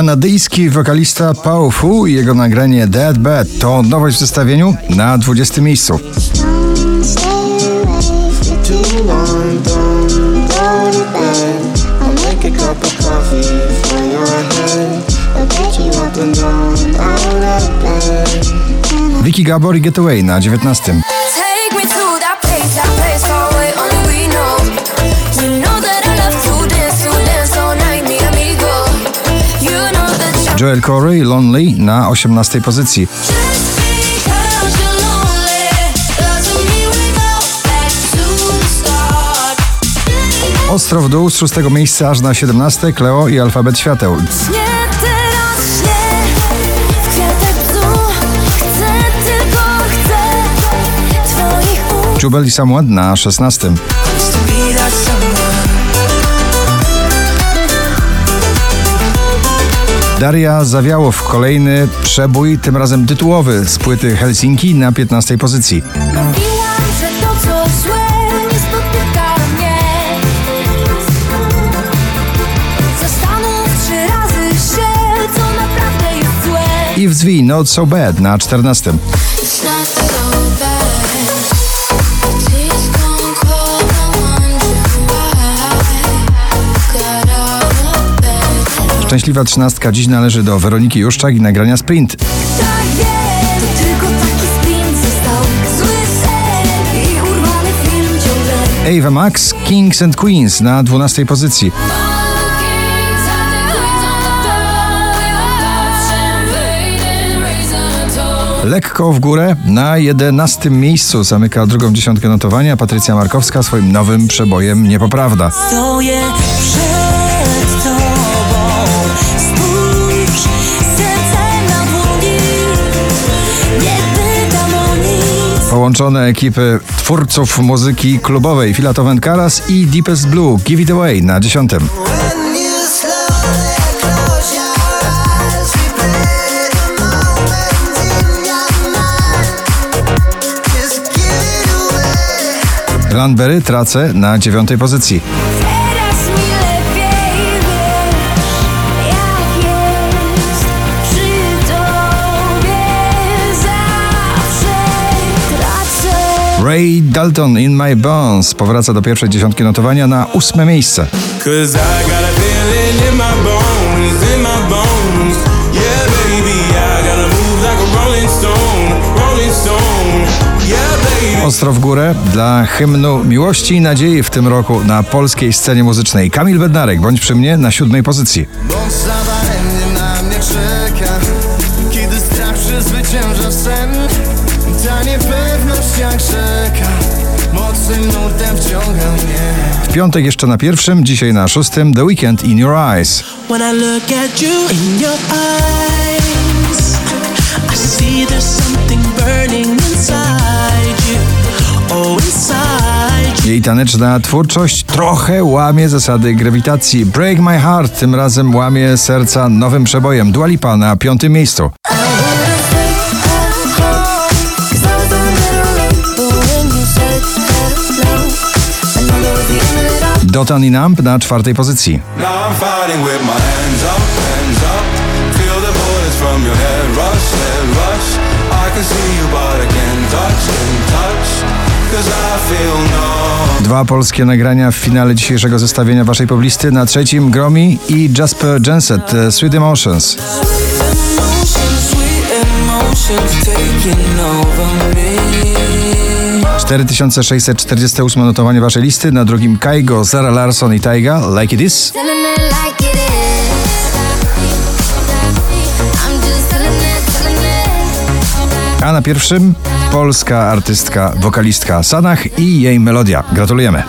Kanadyjski wokalista Paul Fu i jego nagranie Dead Bad to nowość w zestawieniu na 20 miejscu. Vicky Gabor i Getaway na 19. Joel Corey Lonely na 18 pozycji. Ostro w dół z 6 miejsca aż na 17 Cleo i Alfabet Świateł. Jubel i Someone na 16. Daria Zawiało w kolejny przebój, tym razem tytułowy z płyty Helsinki na 15 pozycji. I w Zwi Not So Bad na 14. Szczęśliwa trzynastka dziś należy do Weroniki Juszczak i nagrania Sprint. Tak jest, to tylko taki sprint został Zły sen i urwany film ciągle Ava Max, Kings and Queens na 12 pozycji. Lekko w górę na 11 miejscu zamyka drugą dziesiątkę notowania Patrycja Markowska swoim nowym przebojem Niepoprawda. Stoję przed Połączone ekipy twórców muzyki klubowej Filatowen Karas i Deepest Blue Give It Away na 10. When you slowly close your Ray Dalton In My Bones powraca do pierwszej dziesiątki notowania na ósme miejsce. Ostro w górę dla hymnu miłości i nadziei w tym roku na polskiej scenie muzycznej. Kamil Bednarek, bądź przy mnie na siódmej pozycji. Bądź na mnie przezwycięża sen Ta niepewność jak rzeka Mocnym nurtem wciąga mnie W piątek jeszcze na pierwszym, dzisiaj na szóstym The Weekend In Your Eyes. When I look at you in your eyes I see there's something burning inside you Oh, inside you Jej taneczna twórczość trochę łamie zasady grawitacji. Break My Heart tym razem łamie serca nowym przebojem Dua Lipa na piątym miejscu. Can't touch. Cause I feel no. Dwa polskie nagrania w finale dzisiejszego zestawienia waszej poblisty. Na trzecim Gromi i Jasper Jenset e, Sweet Emotions. Emotions, sweet emotions taking over me 4648 notowanie waszej listy. Na drugim Kaigo, Zara Larson i Taiga Like It Is. A na pierwszym polska artystka, wokalistka Sanach i jej melodia. Gratulujemy.